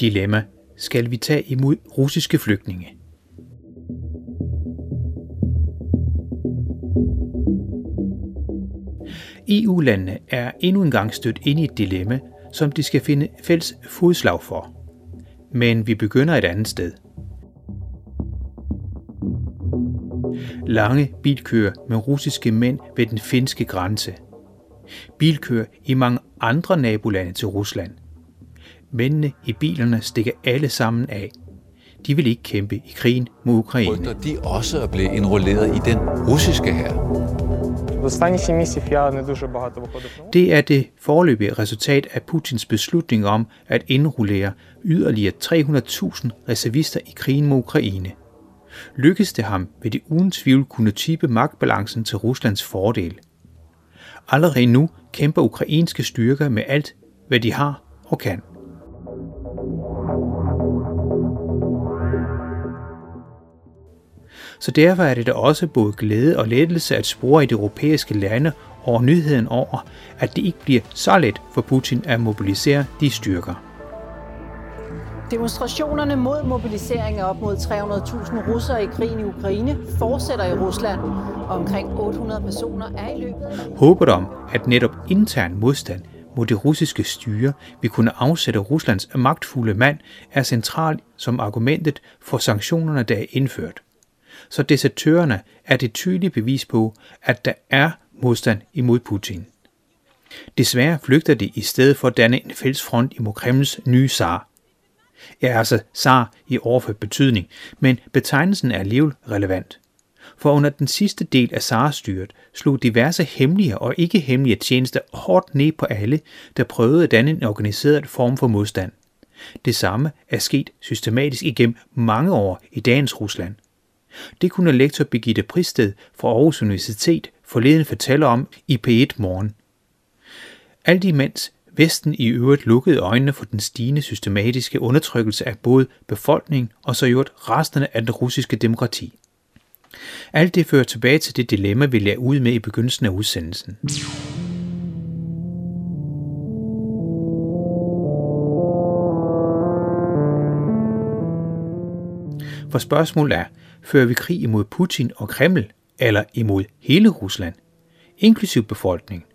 Dilemma. Skal vi tage imod russiske flygtninge? EU-landene er endnu engang stødt ind i et dilemma, som de skal finde fælles fodslag for. Men vi begynder et andet sted. Lange bilkøer med russiske mænd ved den finske grænse bilkøer i mange andre nabolande til Rusland. Mændene i bilerne stikker alle sammen af. De vil ikke kæmpe i krigen mod Ukraine. Rygter de også at blive indrulleret i den russiske her. Det er det forløbige resultat af Putins beslutning om at indrullere yderligere 300.000 reservister i krigen mod Ukraine. Lykkes det ham, vil det uden tvivl kunne type magtbalancen til Ruslands fordel – Allerede nu kæmper ukrainske styrker med alt, hvad de har og kan. Så derfor er det da også både glæde og lettelse at spore i de europæiske lande over nyheden over, at det ikke bliver så let for Putin at mobilisere de styrker. Demonstrationerne mod mobilisering af op mod 300.000 russere i krigen i Ukraine fortsætter i Rusland, og omkring 800 personer er i løbet af Håbet om, at netop intern modstand mod det russiske styre vil kunne afsætte Ruslands magtfulde mand, er centralt som argumentet for sanktionerne, der er indført. Så desertørerne er det tydelige bevis på, at der er modstand imod Putin. Desværre flygter de i stedet for at danne en fælles front imod Kremls nye zar er altså zar i overført betydning, men betegnelsen er alligevel relevant. For under den sidste del af zarstyret slog diverse hemmelige og ikke hemmelige tjenester hårdt ned på alle, der prøvede at danne en organiseret form for modstand. Det samme er sket systematisk igennem mange år i dagens Rusland. Det kunne lektor Birgitte Pristed fra Aarhus Universitet forleden fortælle om i P1 Morgen. Alt imens Vesten i øvrigt lukkede øjnene for den stigende systematiske undertrykkelse af både befolkningen og så i øvrigt resterne af det russiske demokrati. Alt det fører tilbage til det dilemma, vi lagde ud med i begyndelsen af udsendelsen. For spørgsmålet er, fører vi krig imod Putin og Kreml, eller imod hele Rusland, inklusiv befolkningen,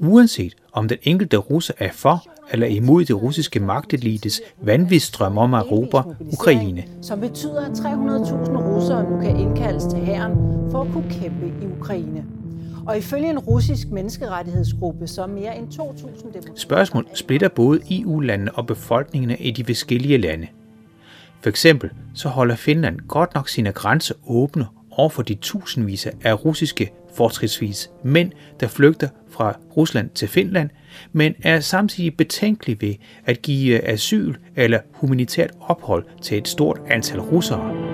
uanset om den enkelte russer er for eller imod det russiske magtelites vanvidsstrøm om at erobre Ukraine. som betyder, at 300.000 russere nu kan indkaldes til hæren for at kunne kæmpe i Ukraine. Og ifølge en russisk menneskerettighedsgruppe, så er mere end 2.000 demonstranter... Spørgsmål splitter både EU-landene og befolkningerne i de forskellige lande. For eksempel så holder Finland godt nok sine grænser åbne over for de tusindvis af russiske fortridsvis mænd, der flygter fra Rusland til Finland, men er samtidig betænkelig ved at give asyl eller humanitært ophold til et stort antal russere.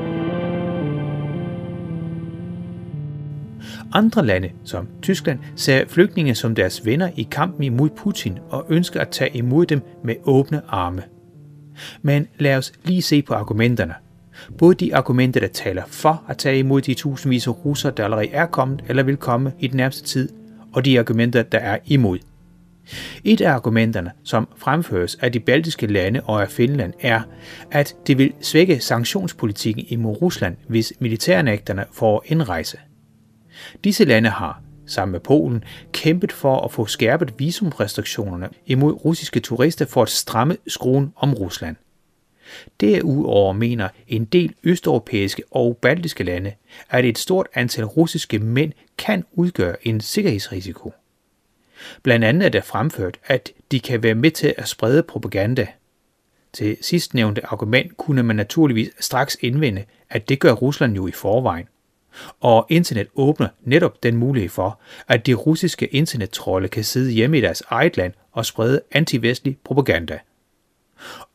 Andre lande, som Tyskland, ser flygtninge som deres venner i kampen imod Putin og ønsker at tage imod dem med åbne arme. Men lad os lige se på argumenterne. Både de argumenter, der taler for at tage imod de tusindvis af russere, der allerede er kommet eller vil komme i den nærmeste tid, og de argumenter, der er imod. Et af argumenterne, som fremføres af de baltiske lande og af Finland, er, at det vil svække sanktionspolitikken imod Rusland, hvis militærnægterne får indrejse. Disse lande har, sammen med Polen, kæmpet for at få skærpet visumrestriktionerne imod russiske turister for at stramme skruen om Rusland. Derudover mener en del østeuropæiske og baltiske lande, at et stort antal russiske mænd kan udgøre en sikkerhedsrisiko. Blandt andet er der fremført, at de kan være med til at sprede propaganda. Til sidstnævnte argument kunne man naturligvis straks indvende, at det gør Rusland jo i forvejen. Og internet åbner netop den mulighed for, at de russiske internettrolle kan sidde hjemme i deres eget land og sprede antivestlig propaganda.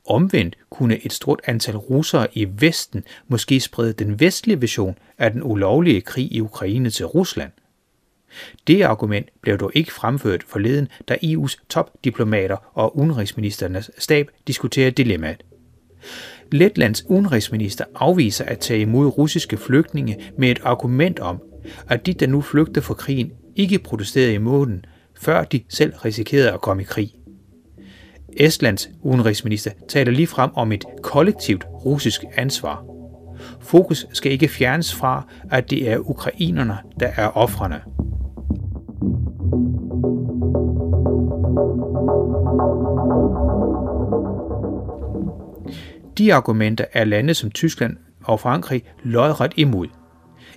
Omvendt kunne et stort antal russere i Vesten måske sprede den vestlige vision af den ulovlige krig i Ukraine til Rusland. Det argument blev dog ikke fremført forleden, da EU's topdiplomater og udenrigsministernes stab diskuterede dilemmaet. Letlands udenrigsminister afviser at tage imod russiske flygtninge med et argument om, at de, der nu flygter fra krigen, ikke protesterede imod den, før de selv risikerede at komme i krig. Estlands udenrigsminister taler lige frem om et kollektivt russisk ansvar. Fokus skal ikke fjernes fra, at det er ukrainerne, der er offrene. De argumenter er lande som Tyskland og Frankrig lodret imod.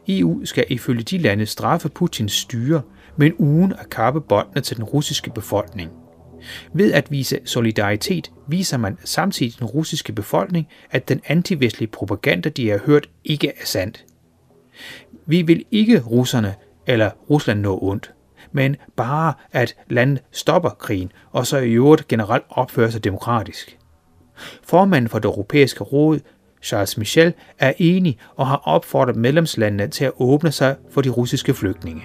EU skal ifølge de lande straffe Putins styre, men ugen at kappe båndene til den russiske befolkning. Ved at vise solidaritet viser man samtidig den russiske befolkning, at den antivestlige propaganda, de har hørt, ikke er sandt. Vi vil ikke russerne eller Rusland nå ondt, men bare at landet stopper krigen og så i øvrigt generelt opfører sig demokratisk. Formanden for det europæiske råd, Charles Michel, er enig og har opfordret medlemslandene til at åbne sig for de russiske flygtninge.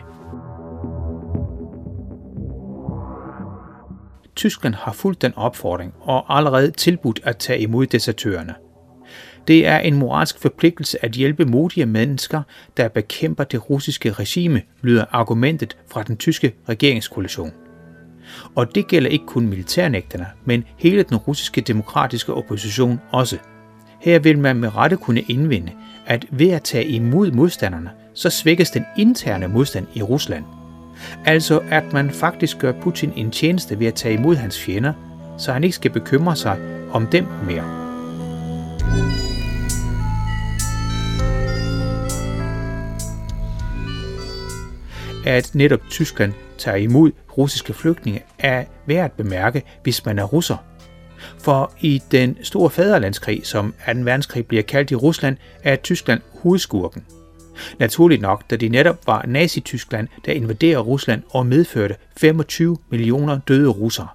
Tyskland har fulgt den opfordring og allerede tilbudt at tage imod desertørerne. Det er en moralsk forpligtelse at hjælpe modige mennesker, der bekæmper det russiske regime, lyder argumentet fra den tyske regeringskoalition. Og det gælder ikke kun militærnægterne, men hele den russiske demokratiske opposition også. Her vil man med rette kunne indvende, at ved at tage imod modstanderne, så svækkes den interne modstand i Rusland. Altså at man faktisk gør Putin en tjeneste ved at tage imod hans fjender, så han ikke skal bekymre sig om dem mere. At netop Tyskland tager imod russiske flygtninge er værd at bemærke, hvis man er russer. For i den store faderlandskrig, som 2. verdenskrig bliver kaldt i Rusland, er Tyskland hovedskurken. Naturligt nok, da det netop var Nazi-Tyskland, der invaderede Rusland og medførte 25 millioner døde russere.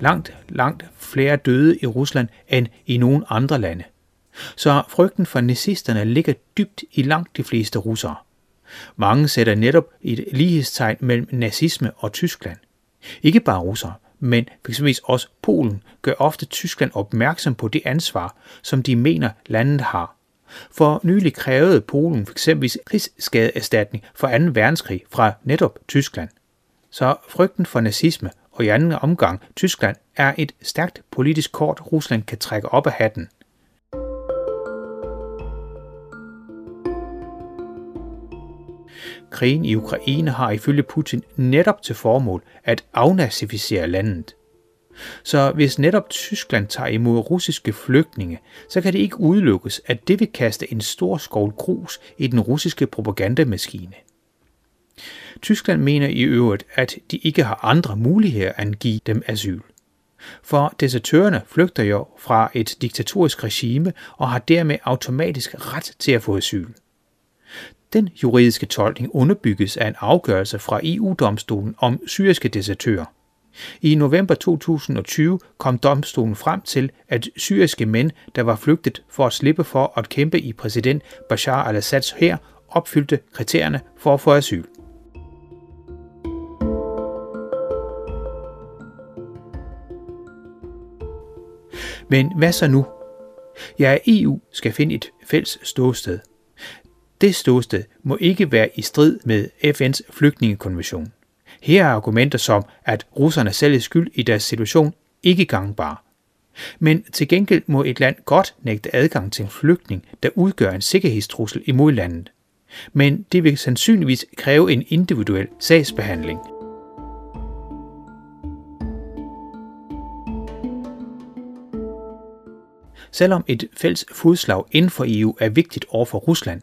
Langt, langt flere døde i Rusland end i nogen andre lande. Så frygten for nazisterne ligger dybt i langt de fleste russere. Mange sætter netop et lighedstegn mellem nazisme og Tyskland. Ikke bare russere, men f.eks. også Polen gør ofte Tyskland opmærksom på det ansvar, som de mener landet har. For nylig krævede Polen f.eks. krigsskadeerstatning for 2. verdenskrig fra netop Tyskland. Så frygten for nazisme og i anden omgang Tyskland er et stærkt politisk kort, Rusland kan trække op af hatten. Krigen i Ukraine har ifølge Putin netop til formål at afnazificere landet. Så hvis netop Tyskland tager imod russiske flygtninge, så kan det ikke udelukkes, at det vil kaste en stor skovl grus i den russiske propagandamaskine. Tyskland mener i øvrigt, at de ikke har andre muligheder end at give dem asyl. For desertørerne flygter jo fra et diktatorisk regime og har dermed automatisk ret til at få asyl. Den juridiske tolkning underbygges af en afgørelse fra EU-domstolen om syriske desertører. I november 2020 kom domstolen frem til, at syriske mænd, der var flygtet for at slippe for at kæmpe i præsident Bashar al-Assads hær, opfyldte kriterierne for at få asyl. Men hvad så nu? Ja, EU skal finde et fælles ståsted – det ståsted må ikke være i strid med FN's flygtningekonvention. Her er argumenter som, at russerne selv er skyld i deres situation, ikke gangbare. Men til gengæld må et land godt nægte adgang til en flygtning, der udgør en sikkerhedstrussel imod landet. Men det vil sandsynligvis kræve en individuel sagsbehandling. Selvom et fælles fodslag inden for EU er vigtigt over for Rusland,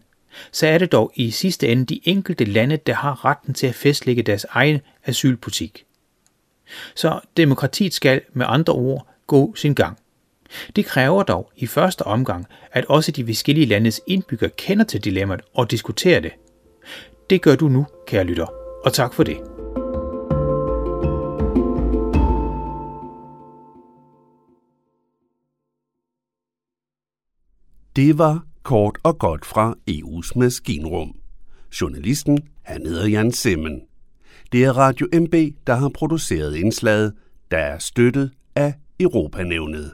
så er det dog i sidste ende de enkelte lande, der har retten til at fastlægge deres egen asylpolitik. Så demokratiet skal med andre ord gå sin gang. Det kræver dog i første omgang, at også de forskellige landes indbyggere kender til dilemmaet og diskuterer det. Det gør du nu, kære lytter, og tak for det. Det var kort og godt fra EU's maskinrum. Journalisten, han hedder Jan Simmen. Det er Radio MB, der har produceret indslaget, der er støttet af Europanævnet.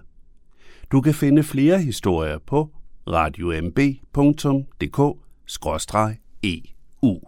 Du kan finde flere historier på radiomb.dk-eu. EU.